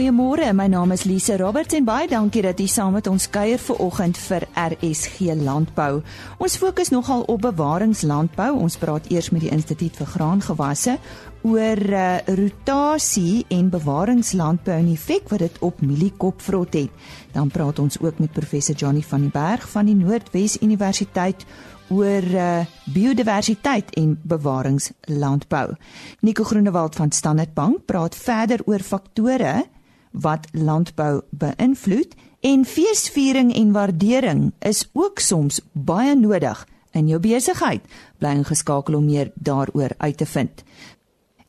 goeiemôre. My naam is Lise Roberts en baie dankie dat jy saam met ons kuier ver oggend vir RSG Landbou. Ons fokus nogal op bewaringslandbou. Ons praat eers met die Instituut vir Graangewasse oor uh, rotasie en bewaringslandbou en effek wat dit op mieliekopvrot het. Dan praat ons ook met professor Johnny van die Berg van die Noordwes Universiteit oor uh, biodiversiteit en bewaringslandbou. Nico Groenewald van Standard Bank praat verder oor faktore wat landbou beïnvloed en feesviering en waardering is ook soms baie nodig in jou besigheid. Bly ingeskakel om meer daaroor uit te vind.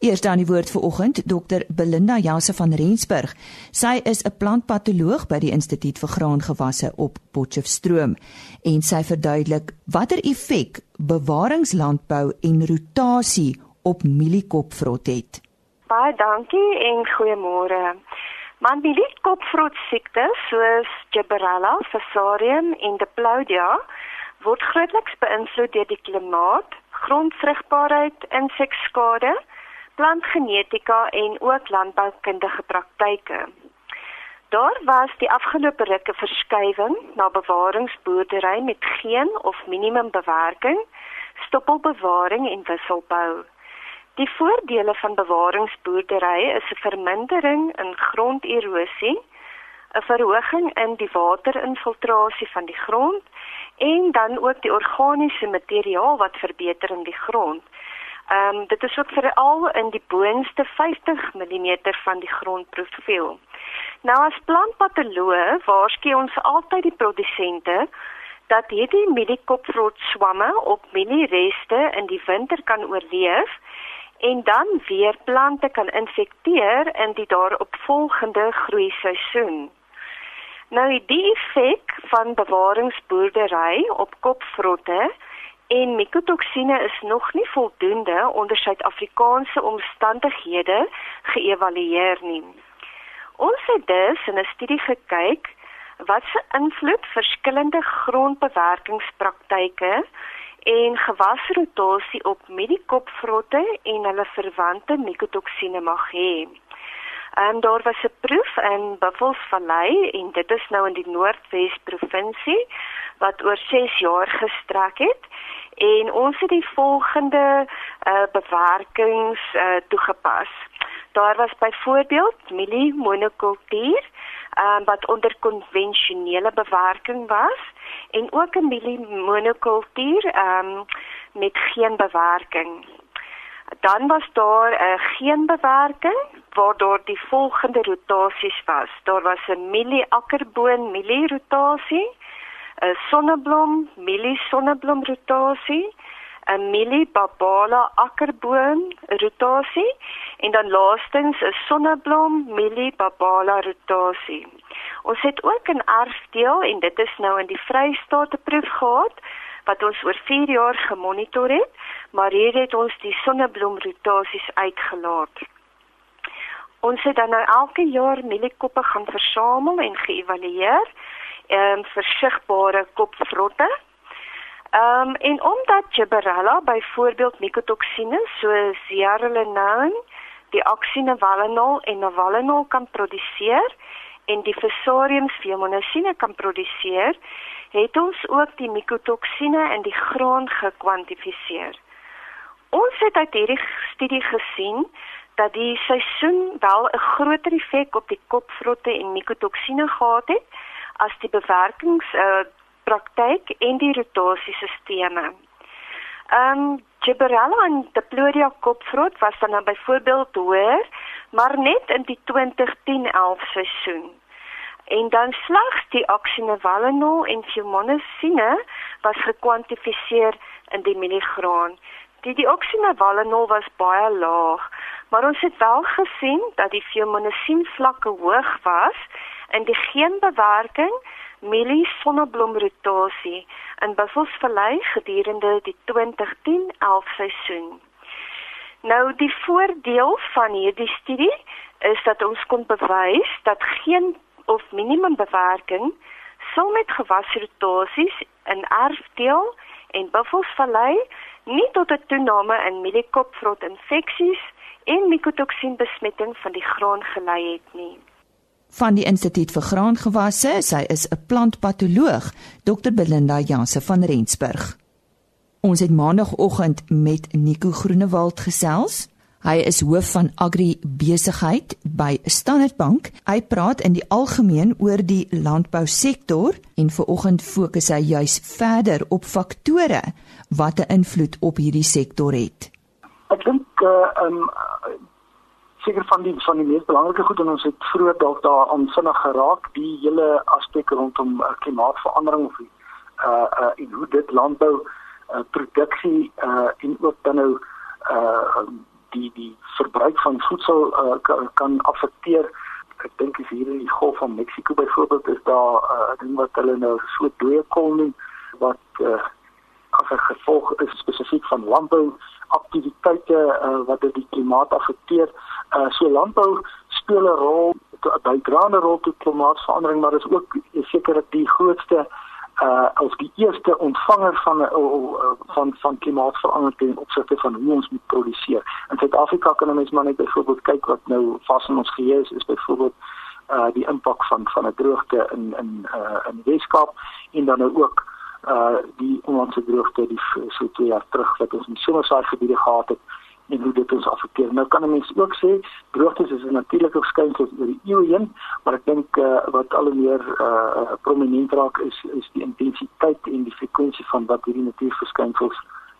Eers dan die woord vir oggend, Dr Belinda Janse van Rensburg. Sy is 'n plantpatoloog by die Instituut vir Graangewasse op Potchefstroom en sy verduidelik watter effek bewaringslandbou en rotasie op mieliekopvrot het. Baie dankie en goeiemôre. Man mieliekopvrot siektes soos Gibberella, Fusarium en Diplodia word grootliks beïnvloed deur die klimaat, grondvrugbaarheid, insekskade plantgenetika en ook landboukundige praktyke. Daar was die afgelope rukke verskywing na bewaringsboerdery met geen of minimum bewerking, stoppelbewaring en wisselbou. Die voordele van bewaringsboerdery is 'n vermindering in gronderosie, 'n verhoging in die waterinfiltrasie van die grond en dan ook die organiese materiaal wat verbeter in die grond. Ehm um, dit is ook veral in die boonste 50 mm van die grondprofiel. Nou as plantpatoloog waarsku ons altyd die produsente dat hierdie mieliekopvrot swamme op mieliereste in die winter kan oorleef en dan weer plante kan infekteer in die daaropvolgende groei seisoen. Nou die effek van bewaringsboerdery op kopvrotte en mikotoksine is nog nie voldoende onder Suid-Afrikaanse omstandighede geëvalueer nie. Ons het dus in 'n studie gekyk wat se invloed verskillende grondbewerkingspraktyke en gewasrotasie op mieliekopvrotte en hulle verwante mikotoksine mag hê. En daar was 'n proef in Buffelsvallei en dit is nou in die Noordwes provinsie wat oor 6 jaar gestrek het en ons het die volgende uh, bewerkings uh, toegepas. Daar was byvoorbeeld mielie monokultuur um, wat onder konvensionele bewerking was en ook 'n monokultuur um, met geen bewerking. Dan was daar 'n uh, geen bewerking waar daar die volgende rotasies was. Daar was 'n mielie akkerboon mielie rotasie 'n sonneblom, mielie sonneblom rotasie, 'n mielie babala akkerboom rotasie en dan laastens 'n sonneblom mielie babala rotasie. Ons het ook 'n erfdeel en dit is nou in die Vrystaat proef gehad wat ons oor 4 jaar gemonitor het, maar hier het ons die sonneblom rotasies uitgelaat. Ons het dan nou elke jaar mieliekoppe gaan versamel en geëvalueer ehm um, versigbare kopvrotte. Ehm um, en omdat Gibberella byvoorbeeld mikotoksine soos Zearalenone, die oxynevalenol en navalenol kan produseer en die Fusarium fumonisin kan produseer, het ons ook die mikotoksine in die graan gekwantifiseer. Ons het uit hierdie studie gesien dat die seisoen wel 'n groter effek op die kopvrotte en mikotoksine gehad het as die bewerkings uh, praktyk en die rotasiesisteme. Ehm um, Gibberella en Diplodia kopvrot was dan nou byvoorbeeld hoër, maar net in die 2010-11 seisoen. En dan slegs die oxynevalenol en fumonisine was gekwantifiseer in die milligram. Die oxynevalenol was baie laag, maar ons het wel gesien dat die fumonisine vlakke hoog was in die geenbewerking mielie sonneblomrotasie in Buffelsvallei gedurende die 2010-11 seisoen. Nou die voordeel van hierdie studie is dat ons kon bewys dat geen of minimum bewerking sou met gewasrotasies in erfdeel en Buffelsvallei nie tot 'n toename in mieliekopvrot infeksies en mikotoksien besmetting van die graan gelei het nie. Van die Instituut vir Graangewasse. Sy is 'n plantpatoloog, Dr Belinda Janse van Rensburg. Ons het maandagooggend met Nico Groenewald gesels. Hy is hoof van agri besigheid by Standard Bank. Hy praat in die algemeen oor die landbousektor en vanoggend fokus hy juis verder op faktore wat 'n invloed op hierdie sektor het. Ek dink uh um seker van die van die mees belangrike goed en ons het vroeër dalk daar aan vinnig geraak die hele aspek rondom uh, klimaatsverandering of uh uh en hoe dit landbou uh, produksie uh en ook dan nou uh die die verbruik van voedsel uh, kan, kan affekteer. Ek dink as hier in die Golf van Mexiko byvoorbeeld is daar uh, ding wat hulle nou so dooie kol noem wat uh, as 'n gevolg is spesifiek van landbou aktiwiteite uh, wat dit die klimaat affekteer. Uh, so landbou speel 'n rol, 'n bydraende rol tot klimaatsverandering, maar dit is ook seker die grootste uh as die eerste ontvanger van uh, uh, van van klimaatsverandering opsigte van hoe ons moet produseer. In Suid-Afrika kan ons maar net byvoorbeeld kyk wat nou vas in ons geheue is, is byvoorbeeld uh die impak van van 'n droogte in in uh in Weskaap en dan nou ook uh die onlangse droogte die so twee jaar terug wat ons in somersaai gebiede gehad het en hoe dit ons affekteer. Nou kan 'n mens ook sê droogtes is 'n natuurlike verskynsel oor die eeue heen, maar ek dink uh, wat al hoe meer uh, prominent raak is is die intensiteit en die frekwensie van wat hierdie natuurverskynsels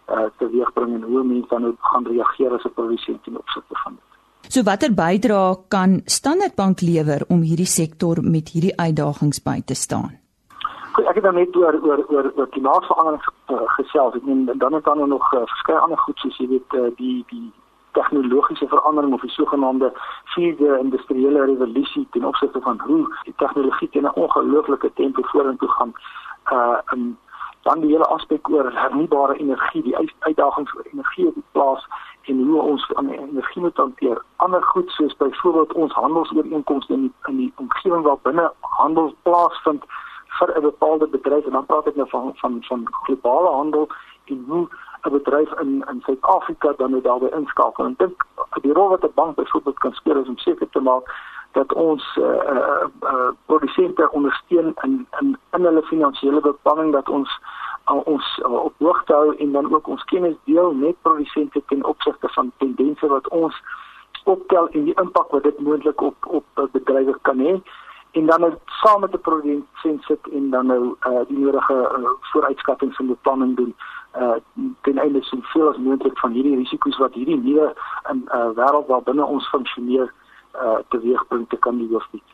uh, teweegbring en hoe mense dan gaan reageer as 'n produsent in opsigte van dit. So watter bydrae kan Standard Bank lewer om hierdie sektor met hierdie uitdagings by te staan? Goed, ek het dan net oor oor oor oor klimaatsverandering uh, gesels. Ek meen dan het dan nog uh, verskeie ander goed soos jy weet uh, die die tegnologiese verandering of die sogenaamde vierde industriële revolusie ten opsigte van hoe die tegnologie teen 'n ongelooflike tempo vorentoe gaan. Uh en dan die hele aspek oor hernubare energie, die uitdagings oor energie op die plaas en hoe ons aan energie moet hanteer. Ander goed soos byvoorbeeld ons handelsooreenkomste in die, in die omgewing waar binne handel plaasvind vir 'n bepaalde bedryf en dan praat ek nou van van van globale handel en hoe 'n bedryf in in Suid-Afrika dan nou daarbey inskakel. En dink die rol wat 'n bank byvoorbeeld kan speel is om seker te maak dat ons eh uh, uh, uh, produsente ondersteun in in in hulle finansiële beplanning dat ons uh, ons uh, op hoogte hou en dan ook ons kennis deel met produsente ten opsigte van tendense wat ons optel en die impak wat dit moontlik op op bedrywe kan hê en dan nou saam met 'n produsent sit en dan nou uh, die nodige uh, vooruitskattings en beplanning doen uh ten einde so veel as moontlik van hierdie risiko's wat hierdie nuwe in uh wêreld waar binne ons funksioneer uh teweegbring te kan hoofbied.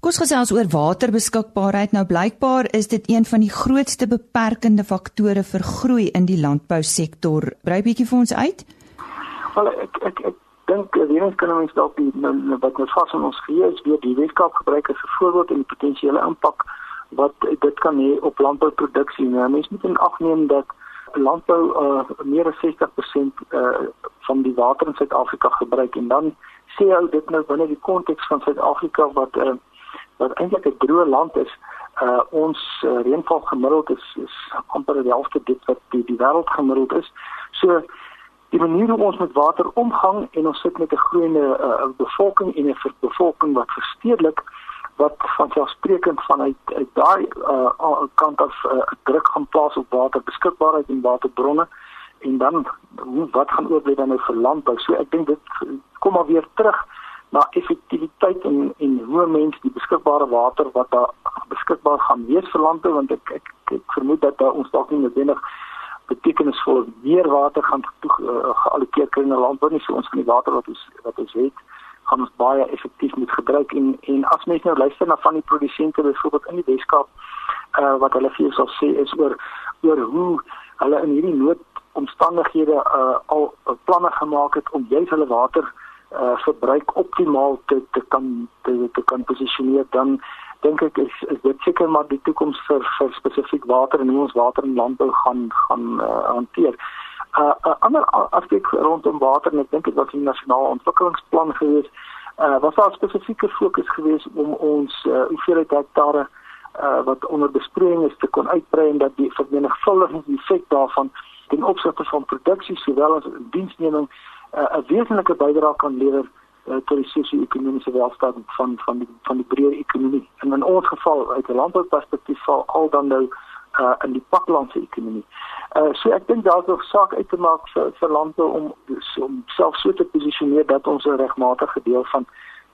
Kos gesels oor waterbeskikbaarheid nou blykbaar is dit een van die grootste beperkende faktore vir groei in die landbousektor. Brei bietjie vir ons uit. Wel ek ek ek dink weer eens kan ons dalk nou, nou, wat ons vas in ons geheue is weer die Weskaap gebruik as 'n voorbeeld en die potensiële impak wat dit kan hê op landbouproduksie. Nou mense moet in ag neem dat landbou uh, meer as 60% uh, van die water in Suid-Afrika gebruik en dan sê ou dit nou binne die konteks van Suid-Afrika wat uh, wat eintlik 'n droë land is. Uh, ons uh, reënval gemiddeld is, is amper die helfte dit wat die, die wêreld gemiddeld is. So die manier hoe ons met water omgang en ons sit met 'n groeiende uh, bevolking en 'n bevolking wat verstedelik wat van selfsprekend vanuit uit daai uh, kant af uh, druk gaan plaas op waterbeskikbaarheid en waterbronne. En dan wat gaan oorbly dan nou vir landbou? So ek dink dit kom maar weer terug na effektiwiteit en en hoe mense die beskikbare water wat daar beskikbaar gaan wees vir landbou want ek ek, ek vermoed dat daar ons dalk nie noodwendig betekenisvol meer water gaan toe uh, geallokeer kry na landbou so ons van die water wat ons wat ons het gaan ons baie effektief moet gebruik. En en as mense nou luister na van die produsente byvoorbeeld in die Weskaap uh, wat hulle vir sal sê is oor oor hoe hulle in hierdie noodomstandighede uh, al uh, planne gemaak het om juis hulle water uh, verbruik optimaal te te kan te, te kan posisioneer dan dink ek is, is dit seker maar die toekoms vir vir spesifiek water en hoe ons water in landbou gaan gaan uh, hanteer. 'n uh, uh, ander aspek rondom water en ek dink dit was 'n nasionale ontwikkelingsplan gewees. Uh, was daar spesifieke fokus gewees om ons uh, hoeveelheid hektare uh, wat onder besproeiing is te kon uitbrei en dat die vermenigvuldiging effek daarvan ten opsigte van produksie sowel as diensneming 'n uh, wesenlike bydrae kan lewer tot die sosio-ekonomiese welstand van van die van die breë ekonomie. En in ons geval uit 'n landbouperspektief val al dan nou uh, in die paklandse ekonomie. Uh, so ek dink daar's nog saak uit te maak vir vir lande om om self so te posisioneer dat ons 'n regmatige deel van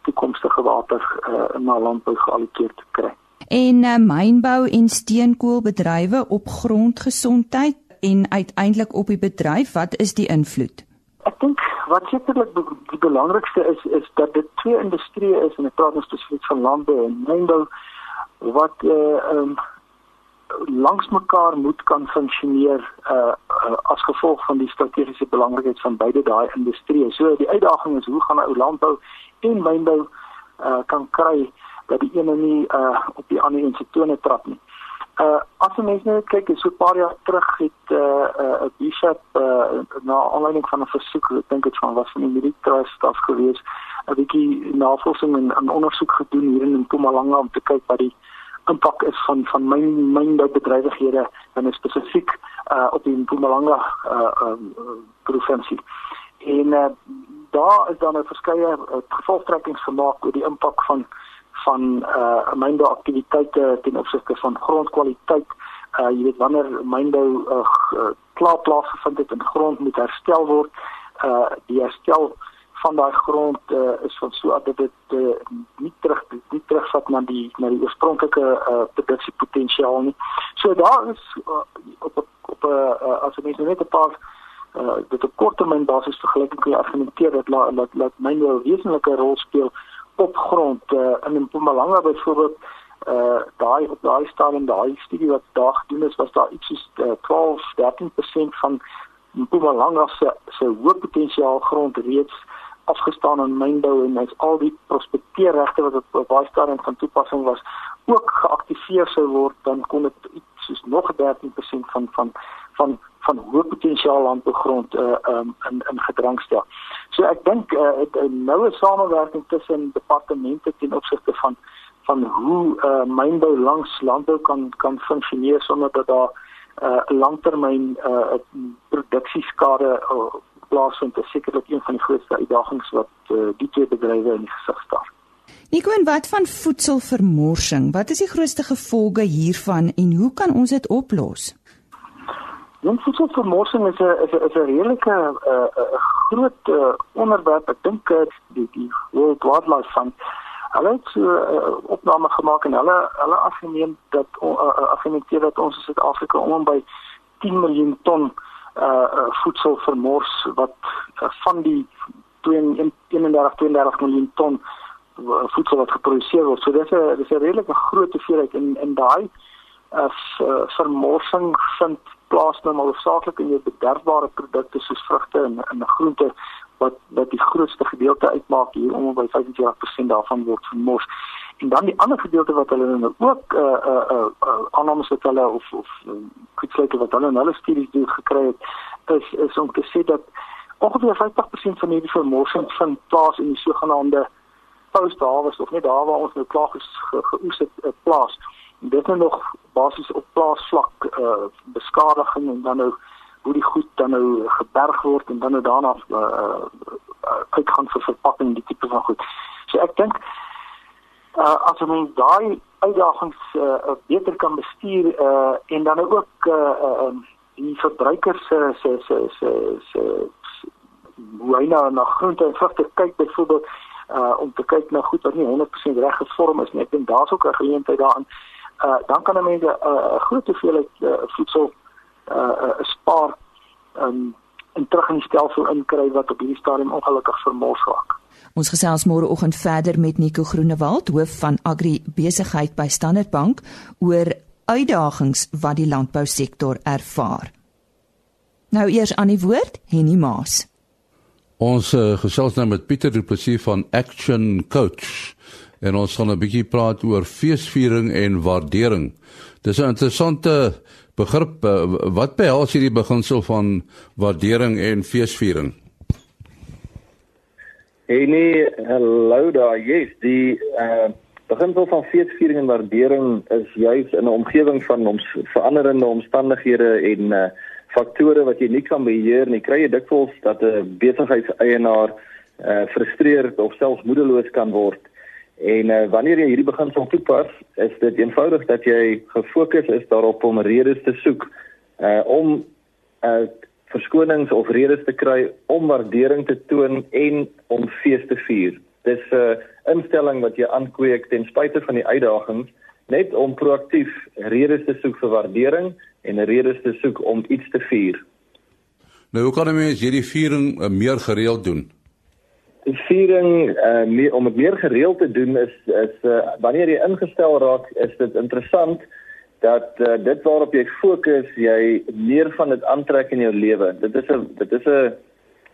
toekomstige water uh, na landbou geallokeer te kry. En uh, mynbou en steenkoolbedrywe op grondgesondheid en uiteindelik op die bedryf, wat is die invloed? Ek dink wat sekerlik die belangrikste is is dat dit twee industrieë is en ek praat nou spesifiek van landbou en mynbou wat uh um langs mekaar moet kan funksioneer uh, uh as gevolg van die strategiese belangrikheid van beide daai industrieë. So die uitdaging is hoe gaan ou landbou en mynbou uh kan kry dat die ene nie uh op die ander een se tone trap nie. Uh as mens net kyk, so 'n paar jaar terug het 'n uh, uh, bishop uh, na aanleiding van 'n versoek, ek dink dit van was van die militêre staf gewees, 'n bietjie navorsing en 'n ondersoek gedoen hier in Mpumalanga om te kyk wat die impak is van van my mynbedrywighede en spesifiek uh op die Mpumalanga uh um, provinsie. En uh, daar is dan 'n verskeie uh, gevolgtrekkings gemaak oor die impak van van uh mynbou aktiwiteite ten opsigte van grondkwaliteit. Uh jy weet wanneer mynbou uh, klaar plaasgevind het en grond moet herstel word, uh die herstel van daai grond uh, is van so dat dit uh, nie terug nie terugvat na die na die oorspronklike uh, produksiepotensiaal nie. So daar is uh, op op 'n uh, as jy net 'n paar uh, dit op korttermyn basis vergelyking kan jy argumenteer dat dat dat mynbou 'n wesenlike rol speel op grond uh, in Mpumalanga byvoorbeeld uh daai op daai stadium daai studie wat daar gedoen is was daar iets soos uh, 12 13% van Mpumalanga se se hoë potensiaal grond reeds afgestaan aan mynbou en as al die prospekteerregte wat op daai stadium van toepassing was ook geaktiveer sou word dan kon dit iets soos nog 13% van van van van hoë potensiaal landbougrond uh um, in in gedrang stel. So ek dink uh, 'n noue samewerking tussen departemente ten opsigte van van hoe uh mynbou langs landbou kan kan funksioneer sonder dat daar uh langtermyn uh produksieskade uh, plaasvind is sekerlik een van die grootste uitdagings wat uh, die twee bedrywe in gesig staar. Nico en wat van voedselvermorsing? Wat is die grootste gevolge hiervan en hoe kan ons dit oplos? Jong voedselvermorsing is 'n is 'n is 'n redelike 'n uh, uh, groot uh, onderwerp. Ek dink uh, die die World Wildlife Fund hulle het so 'n uh, opname gemaak en hulle hulle afgeneem dat uh, afgeneem dat ons in Suid-Afrika om by 10 miljoen ton uh, voedsel vermors wat uh, van die 31 32 miljoen ton voedsel wat geproduseer word. So dis 'n dis 'n redelike groot hoeveelheid in in daai uh vermorsing vind plaas nou maar hoofsaaklik in jou bederfbare produkte soos vrugte en en groente wat wat die grootste gedeelte uitmaak hier om by 25% daarvan word vermors. En dan die ander gedeelte wat hulle nou ook uh uh uh, uh aannames wat hulle of of kwetsluite uh, wat hulle in hulle studies doen gekry het is is om te sê dat ongeveer 50% van hierdie vermorsing vind plaas in die sogenaamde post-harvest of net daar waar ons nou klaar ges, ge, geoes het uh, plaas. Dit is nou nog basies op plaasvlak uh beskadiging en dan nou hoe die goed dan nou geberg word en dan nou daarna uh, uh uitgaan vir verpakking die tipe van goed. So ek dink uh as ons daai uitdagings uh, beter kan bestuur uh en dan ook uh um die verbruikers se se se se se hoe hy na na groente en vrugte kyk byvoorbeeld uh om te kyk na goed wat nie 100% reg gevorm is nie. Ek dink daar's ook 'n geleentheid daarin. Uh dan kan mense 'n uh, groot hoeveelheid uh, voedsel uh, uh spaar um, en terug in die stelsel inkry wat op hierdie stadium ongelukkig vermors raak. Ons gesels môreoggend verder met Nico Groenewald, hoof van Agri Besigheid by Standard Bank oor uitdagings wat die landbousektor ervaar. Nou eers aan die woord Henny Maas. Ons uh, gesels nou met Pieter Du Plessis van Action Coach en ons gaan 'n bietjie praat oor feesviering en waardering. Dis 'n interessante begrip. Uh, wat behels hierdie beginsel van waardering en feesviering? Hey nee, hallo daar. Yes, die uh beginsel van feesviering en waardering is juis in 'n omgewing van ons veranderende omstandighede en uh faktore wat jy nie kan beheer nie. Kry jy dikwels dat 'n besigheidseienaar uh frustreerd of selfs moedeloos kan word. En uh, wanneer jy hierdie beginsel toepas, is dit eenvoudig dat jy gefokus is daarop om redes te soek uh om uh verskonings of redes te kry om waardering te toon en om fees te vier. Dis 'n uh, instelling wat jy aankweek ten spyte van die uitdagings net om proaktief redes te soek vir waardering en redes te soek om iets te vier. Nou hoe kan mense hierdie viering uh, meer gereeld doen? Viering uh, meer, om dit meer gereeld te doen is is uh, wanneer jy ingestel raak, is dit interessant dat uh, dit waarop jy fokus, jy meer van dit aantrek in jou lewe. Dit is 'n dit is 'n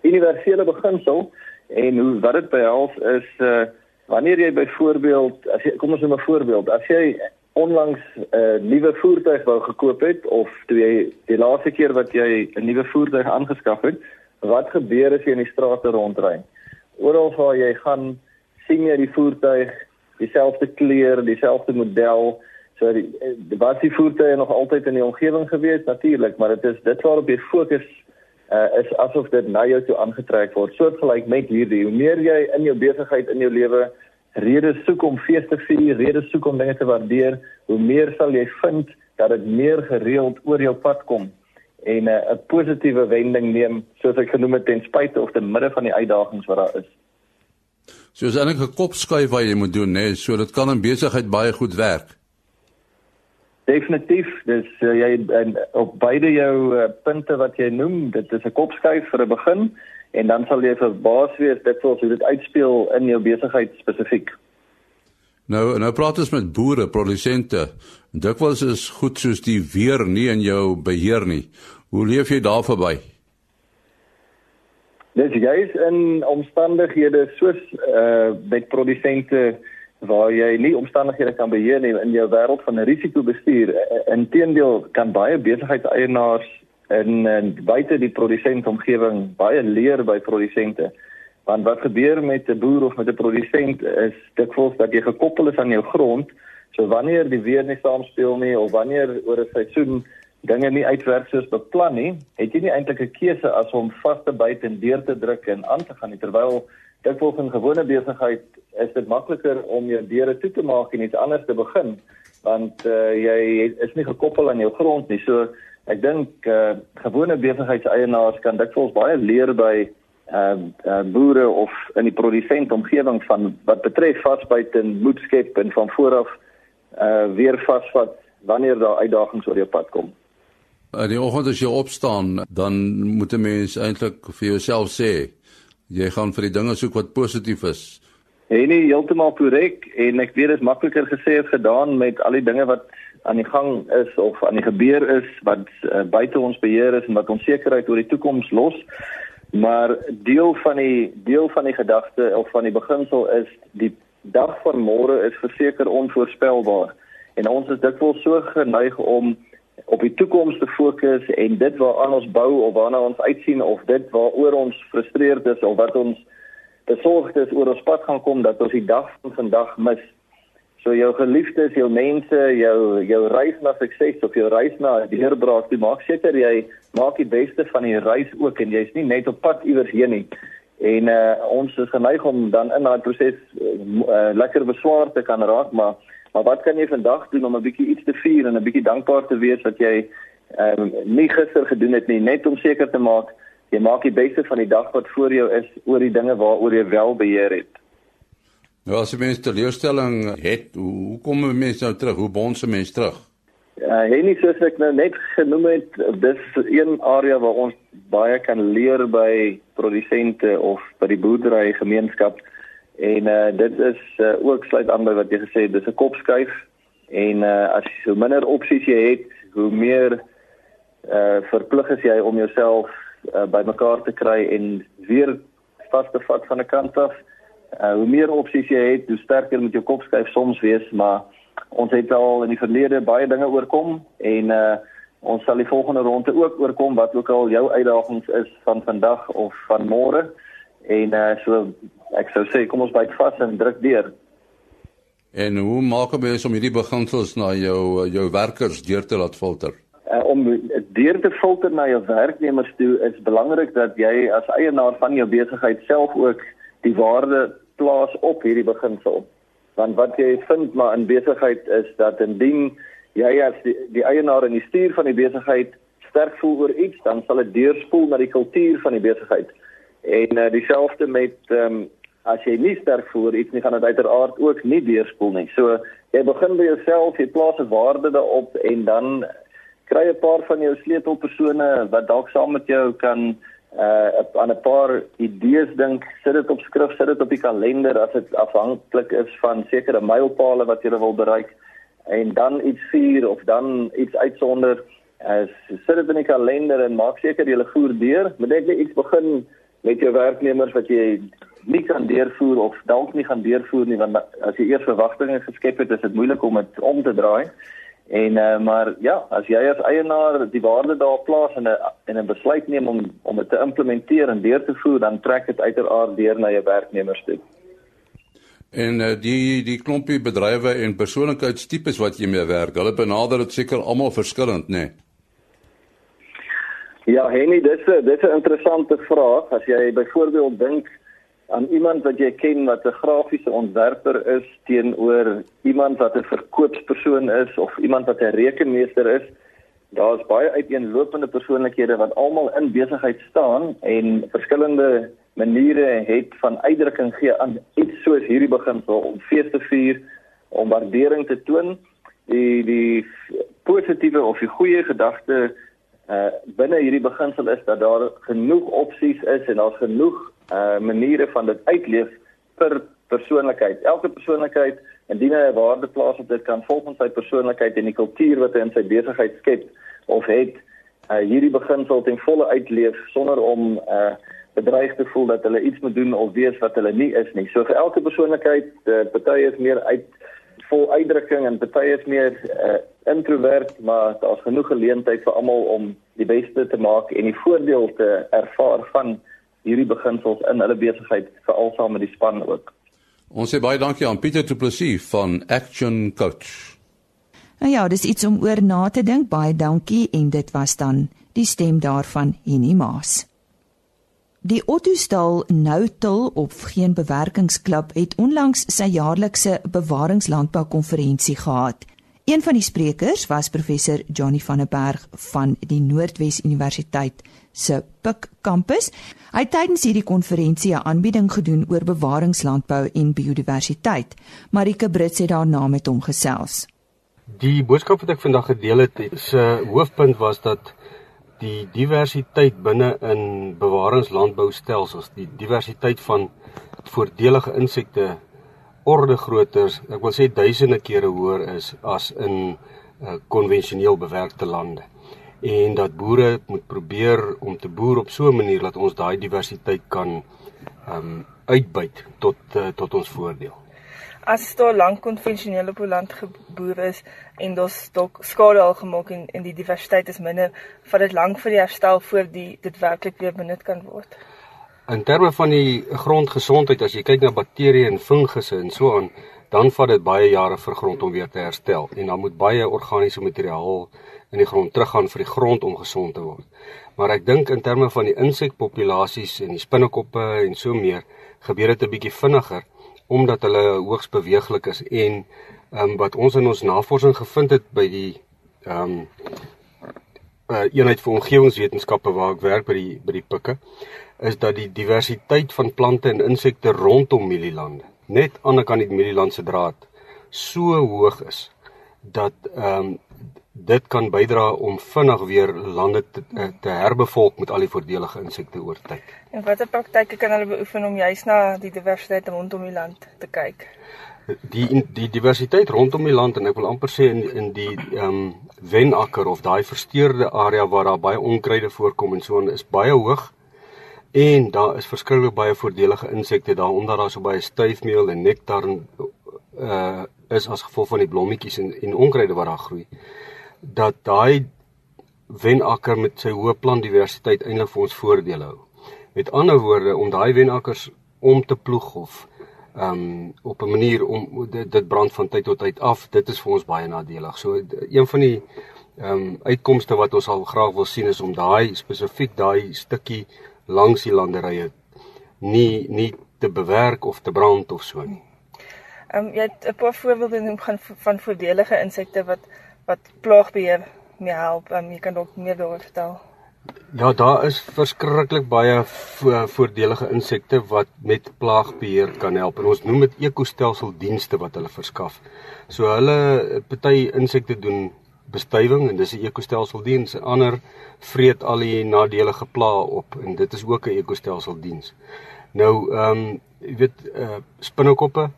universele beginsel en hoe wat dit behels is uh, wanneer jy byvoorbeeld as jy kom ons neem 'n voorbeeld, as jy onlangs 'n uh, nuwe voertuig wou gekoop het of toe jy die laaste keer wat jy 'n nuwe voertuig aangeskaf het, wat gebeur as jy in die strate rondry? Oral waar jy gaan, sien jy die voertuig, dieselfde kleur, dieselfde model, So die, die was die voertuie nog altyd in die omgewing gewees? Natuurlik, maar dit is dit waarop jy fokus uh, is asof dit na jou toe aangetrek word. Soortgelyk met hierdie, hoe meer jy in jou besigheid in jou lewe redes soek om fees te vier, redes soek om dinge te waardeer, hoe meer sal jy vind dat dit meer gereeld oor jou pad kom en uh, 'n uh, positiewe wending neem soos ek genoem het ten spyte of te midde van die uitdagings wat daar is. So is eintlik 'n kopskuif wat jy moet doen, né, nee, so dit kan in besigheid baie goed werk. Definitief, dis uh, jy en op beide jou uh, punte wat jy noem, dit is 'n kopskuif vir 'n begin en dan sal jy verbaas wees sou hoe dit uitspeel in jou besigheid spesifiek. Nou, nou praat ons met boere, produsente. Dikwels is goed soos die weer nie in jou beheer nie. Hoe leef jy daar verby? Dis juis in omstandighede soos uh met produsente waar jy nie omstandighede kan beheer nie in jou wêreld van risikobestuur. Inteendeel kan baie besigheidseienaars in, in buite die produsentomgewing baie leer by produsente. Want wat gebeur met 'n boer of met 'n produsent is dikwels dat jy gekoppel is aan jou grond. So wanneer die weer nie saamspeel nie of wanneer oor 'n seisoen dinge nie uitwerk soos beplan nie, het jy nie eintlik 'n keuse as om vas te byt en deur te druk en aan te gaan nie terwyl dit volgens 'n gewone besigheid is dit makliker om jou deure toe te maak en iets anders te begin want uh, jy is nie gekoppel aan jou grond nie. So ek dink uh, gewone besigheidseienaars kan dikwels baie leer by uh, uh boere of in die produsent omgewing van wat betref vasbyt en moed skep en van vooraf uh weer vasvat wanneer daar uitdagings oor jou pad kom. In die oggend as jy opstaan, dan moet 'n mens eintlik vir jouself sê jy gaan vir die dinge soek wat positief is. Nee, nee, heeltemal korrek en ek weet dit is makliker gesê as gedaan met al die dinge wat aan die gang is of aan die gebeur is wat uh, buite ons beheer is en wat onsekerheid oor die toekoms los. Maar deel van die deel van die gedagte of van die beginsel is die dag van môre is verseker onvoorspelbaar en ons is dikwels so geneig om op die toekoms te fokus en dit waaraan ons bou of waarna ons uitsien of dit waaroor ons frustreerd is of wat ons besorgd is oor ons pad gaan kom dat ons die dag van vandag mis. So jou geliefdes, jou mense, jou jou reis na sukses of jou reis na deurbraak, jy maak seker jy maak die beste van die reis ook en jy's nie net op pad iewers heen nie. En uh, ons is geneig om dan in daai proses uh, lekker beswaar te kan raak, maar Maar wat kan jy vandag doen om 'n bietjie iets te vier en 'n bietjie dankbaar te wees dat jy ehm um, nie gister gedoen het nie, net om seker te maak jy maak die beste van die dag wat voor jou is oor die dinge waaroor jy wel beheer het. Nou as jy mens teleurstelling het, hoe kom 'n mens nou terug? Hoe bons 'n mens terug? Ja, uh, Henny soos ek nou net genoem het, dis een area waar ons baie kan leer by produsente of by die boerdery gemeenskap. En uh dit is uh, ook sluit aan by wat jy gesê het, dis 'n kopskuif en uh as so minder opsies jy het, hoe meer uh verplig is jy om jouself uh, bymekaar te kry en weer vas te vat van 'n kant af. Uh hoe meer opsies jy het, hoe sterker moet jou kopskuif soms wees, maar ons het al in die verlede baie dinge oorkom en uh ons sal die volgende ronde ook oorkom wat ook al jou uitdagings is van vandag of van môre. En uh so ek sou sê kom ons byt vas en druk deur. En hoe maak jy om hierdie beginsels na jou jou werkers deur te laat filter? Uh, om deur te filter na jou werknemers toe is belangrik dat jy as eienaar van jou besigheid self ook die waarde plaas op hierdie beginsel. Want wat jy vind maar in besigheid is dat indien jy as die, die eienaar en die stuur van die besigheid sterk voel oor iets, dan sal dit deurspoel na die kultuur van die besigheid. En uh, dieselfde met ehm um, as jy nie sterk voel oor iets nie, gaan dit uiteraard ook nie deurspoel nie. So jy begin by jouself, jy plaas 'n waarde daarop en dan kry 'n paar van jou sleutelpersone wat dalk saam met jou kan uh aan 'n paar idees dink, sit dit op skrif, sit dit op die kalender as dit afhanklik is van sekere mylpale wat jy wil bereik en dan iets vier of dan iets uitsonder. Uh, sit dit in die kalender en maak seker jy voer deur. Moet ek net iets begin met jou werknemers wat jy nie kan deurvoer of dalk nie gaan deurvoer nie want as jy eers verwagtinge geskep het, is dit moeilik om dit om te draai. En uh, maar ja, as jy as eienaar die waarde daar plaas en 'n en 'n besluit neem om om dit te implementeer en deur te voer, dan trek dit uiteraard deur na jou werknemers toe. En uh, die die klompie bedrywe en persoonlikheidstipes wat jy mee werk, hulle benader dit seker almal verskillend, nê? Nee? Ja, Henny, dis 'n dis 'n interessante vraag. As jy byvoorbeeld dink aan iemand wat jy ken wat 'n grafiese ontwerper is teenoor iemand wat 'n verkoopspersoon is of iemand wat 'n rekenmeester is. Daar's baie uiteenlopende persoonlikhede wat almal in besigheid staan en verskillende maniere het van uitdrukking gee aan iets soos hierdie beginsel om fees te vier, om waardering te toon. Die die positiewe of die goeie gedagte uh binne hierdie beginsel is dat daar genoeg opsies is en daar's genoeg uh maniere van dit uitleef per persoonlikheid. Elke persoonlikheid indien hy 'n waarde plaas op dit kan volgens sy persoonlikheid en die kultuur wat hy in sy besigheid skep of het uh hierdie beginsel ten volle uitleef sonder om uh bedreig te voel dat hulle iets moet doen of wees wat hulle nie is nie. So vir elke persoonlikheid, uh, party is meer uit vol uitdrukking en party is meer uh introvert, maar daar's genoeg geleentheid vir almal om die beste te maak en die voordeel te ervaar van hierdie beginsels in hulle besigheid veral saam met die span ook. Ons sê baie dankie aan Pieter Du Plessis van Action Coach. Nou ja, dis iets om oor na te dink. Baie dankie en dit was dan die stem daarvan Henny Maas. Die Ottosdal Noutel op geen bewerkingsklub het onlangs sy jaarlikse bewaringslandbou-konferensie gehad. Een van die sprekers was professor Johnny van der Berg van die Noordwes Universiteit se Pik kampus. Hy het tydens hierdie konferensie 'n aanbieding gedoen oor bewaringslandbou en biodiversiteit. Marike Brits het daarna met hom gesels. Die boodskap wat ek vandag gedeel het, se hoofpunt was dat die diversiteit binne in bewaringslandboustelsels, die diversiteit van voordelige insekte orde groter, ek wil sê duisende kere hoër is as in uh, konvensioneel bewerkte lande. En dat boere moet probeer om te boer op so 'n manier dat ons daai diversiteit kan ehm um, uitbuit tot uh, tot ons voordeel. As daar lank konvensioneel op 'n land geboer is en daar's dalk skade al gemaak en en die diversiteit is minder, vat dit lank vir die herstel voor die dit werklik weer benut kan word. In terme van die grondgesondheid, as jy kyk na bakterieë en fungusse en so aan, dan vat dit baie jare vir grond om weer te herstel en dan moet baie organiese materiaal in die grond teruggaan vir die grond om gesond te word. Maar ek dink in terme van die insekpopulasies en die spinnekoppe en so meer, gebeur dit 'n bietjie vinniger omdat hulle hoogs beweeglik is en ehm um, wat ons in ons navorsing gevind het by die ehm um, uh, eenheid vir omgewingswetenskappe waar ek werk by die by die pikke is dat die diversiteit van plante en insekte rondom mielielande, net aan die kant die mielieland se draad, so hoog is dat ehm um, dit kan bydra om vinnig weer lande te, eh, te herbevolk met al die voordelige insekte oor tyd. En watter praktyke kan hulle beoefen om juis na die diversiteit rondom die land te kyk? Die die diversiteit rondom die land en ek wil amper sê in in die ehm um, wenakker of daai versteurde area waar daar baie onkruide voorkom en so en is baie hoog. En daar is verskriklik baie voordelige insekte daar omdat daar so baie styfmeel en nektar uh is as gevolg van die blommetjies en en onkruide wat daar groei. Dat daai wenakker met sy hoë plantdiversiteit eintlik vir ons voordele hou. Met ander woorde om daai wenakkers om te ploeg of um op 'n manier om dit, dit brand van tyd tot tyd af, dit is vir ons baie nadelig. So een van die um uitkomste wat ons al graag wil sien is om daai spesifiek daai stukkie langs die landerye nie nie te bewerk of te brand of so nie. Ehm um, jy het 'n paar voorbeelde genoem van van voordelige insekte wat wat plaagbeheer mee help. Um, jy kan dalk meer daaroor vertel. Ja, daar is verskriklik baie vo voordelige insekte wat met plaagbeheer kan help. En ons noem dit ekostelseldienste wat hulle verskaf. So hulle party insekte doen bestuiving en dis 'n ekostelseldiens. Ander vreet al die nadelige plaag op en dit is ook 'n ekostelseldiens. Nou, ehm um, jy weet uh spinnekoppe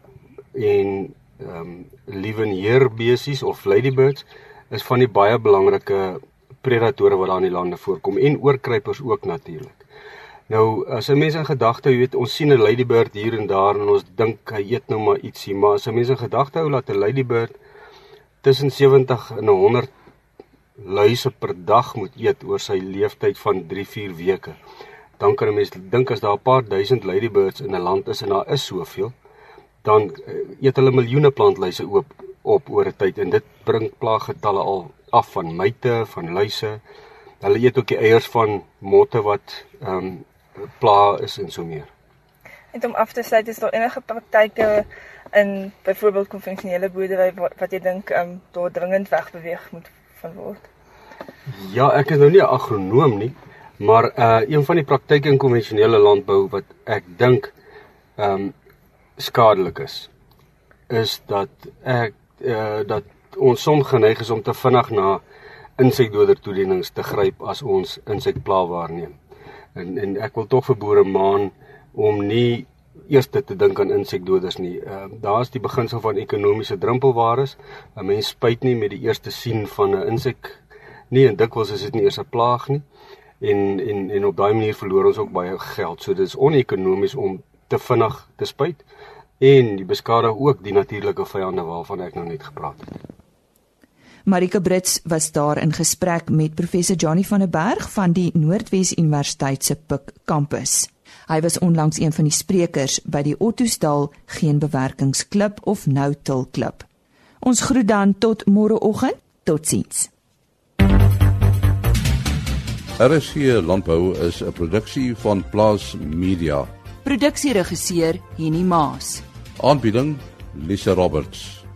en ehm um, liewenheer besies of ladybirds is van die baie belangrike predatore wat daar in die lande voorkom en oorkruipers ook natuurlik. Nou as 'n mens in gedagte, jy weet, ons sien 'n ladybird hier en daar en ons dink hy eet nou maar ietsie, maar as 'n mens in gedagte hou dat 'n ladybird tussen 70 en 100 luise per dag moet eet oor sy lewensyd van 3-4 weke. Dan kan 'n mens dink as daar 'n paar duisend ladybirds in 'n land is en daar is soveel, dan eh, eet hulle miljoene plantluise op op oor 'n tyd en dit bring plaaggetalle al af van myte, van luise. Hulle eet ook die eiers van motte wat ehm um, pla is en so meer. En om af te sluit is daar enige praktyke in byvoorbeeld konvensionele boerdery wat, wat jy dink ehm um, daar dringend wegbeweeg moet van word? Ja, ek is nou nie 'n agronoom nie, maar uh een van die praktyke in konvensionele landbou wat ek dink ehm um, skadelik is is dat ek uh dat ons som geneig is om te vinnig na insekdoder toedienings te gryp as ons insekpla waarneem. En en ek wil tog vir boere maan om nie eers te dink aan insekdoders nie. Ehm uh, daar's die beginsel van ekonomiese drempelwaardes. 'n Mens spuit nie met die eerste sien van 'n insek nie en dikwels is dit nie eers 'n plaag nie. En en en op daai manier verloor ons ook baie geld. So dis onekonomies om te vinnig te spuit en die beskadig ook die natuurlike vyande waarvan ek nou net gepraat het. Marika Brits was daar in gesprek met professor Johnny van der Berg van die Noordwes Universiteit se Pik kampus. Hy was onlangs een van die sprekers by die Ottosdal Geen Bewerkingsklub of No-Till Klub. Ons groet dan tot môreoggend. Totsiens. RSG Landbou is 'n produksie van Plaas Media. Produksieregisseur Henny Maas. Aanbieding Lisa Roberts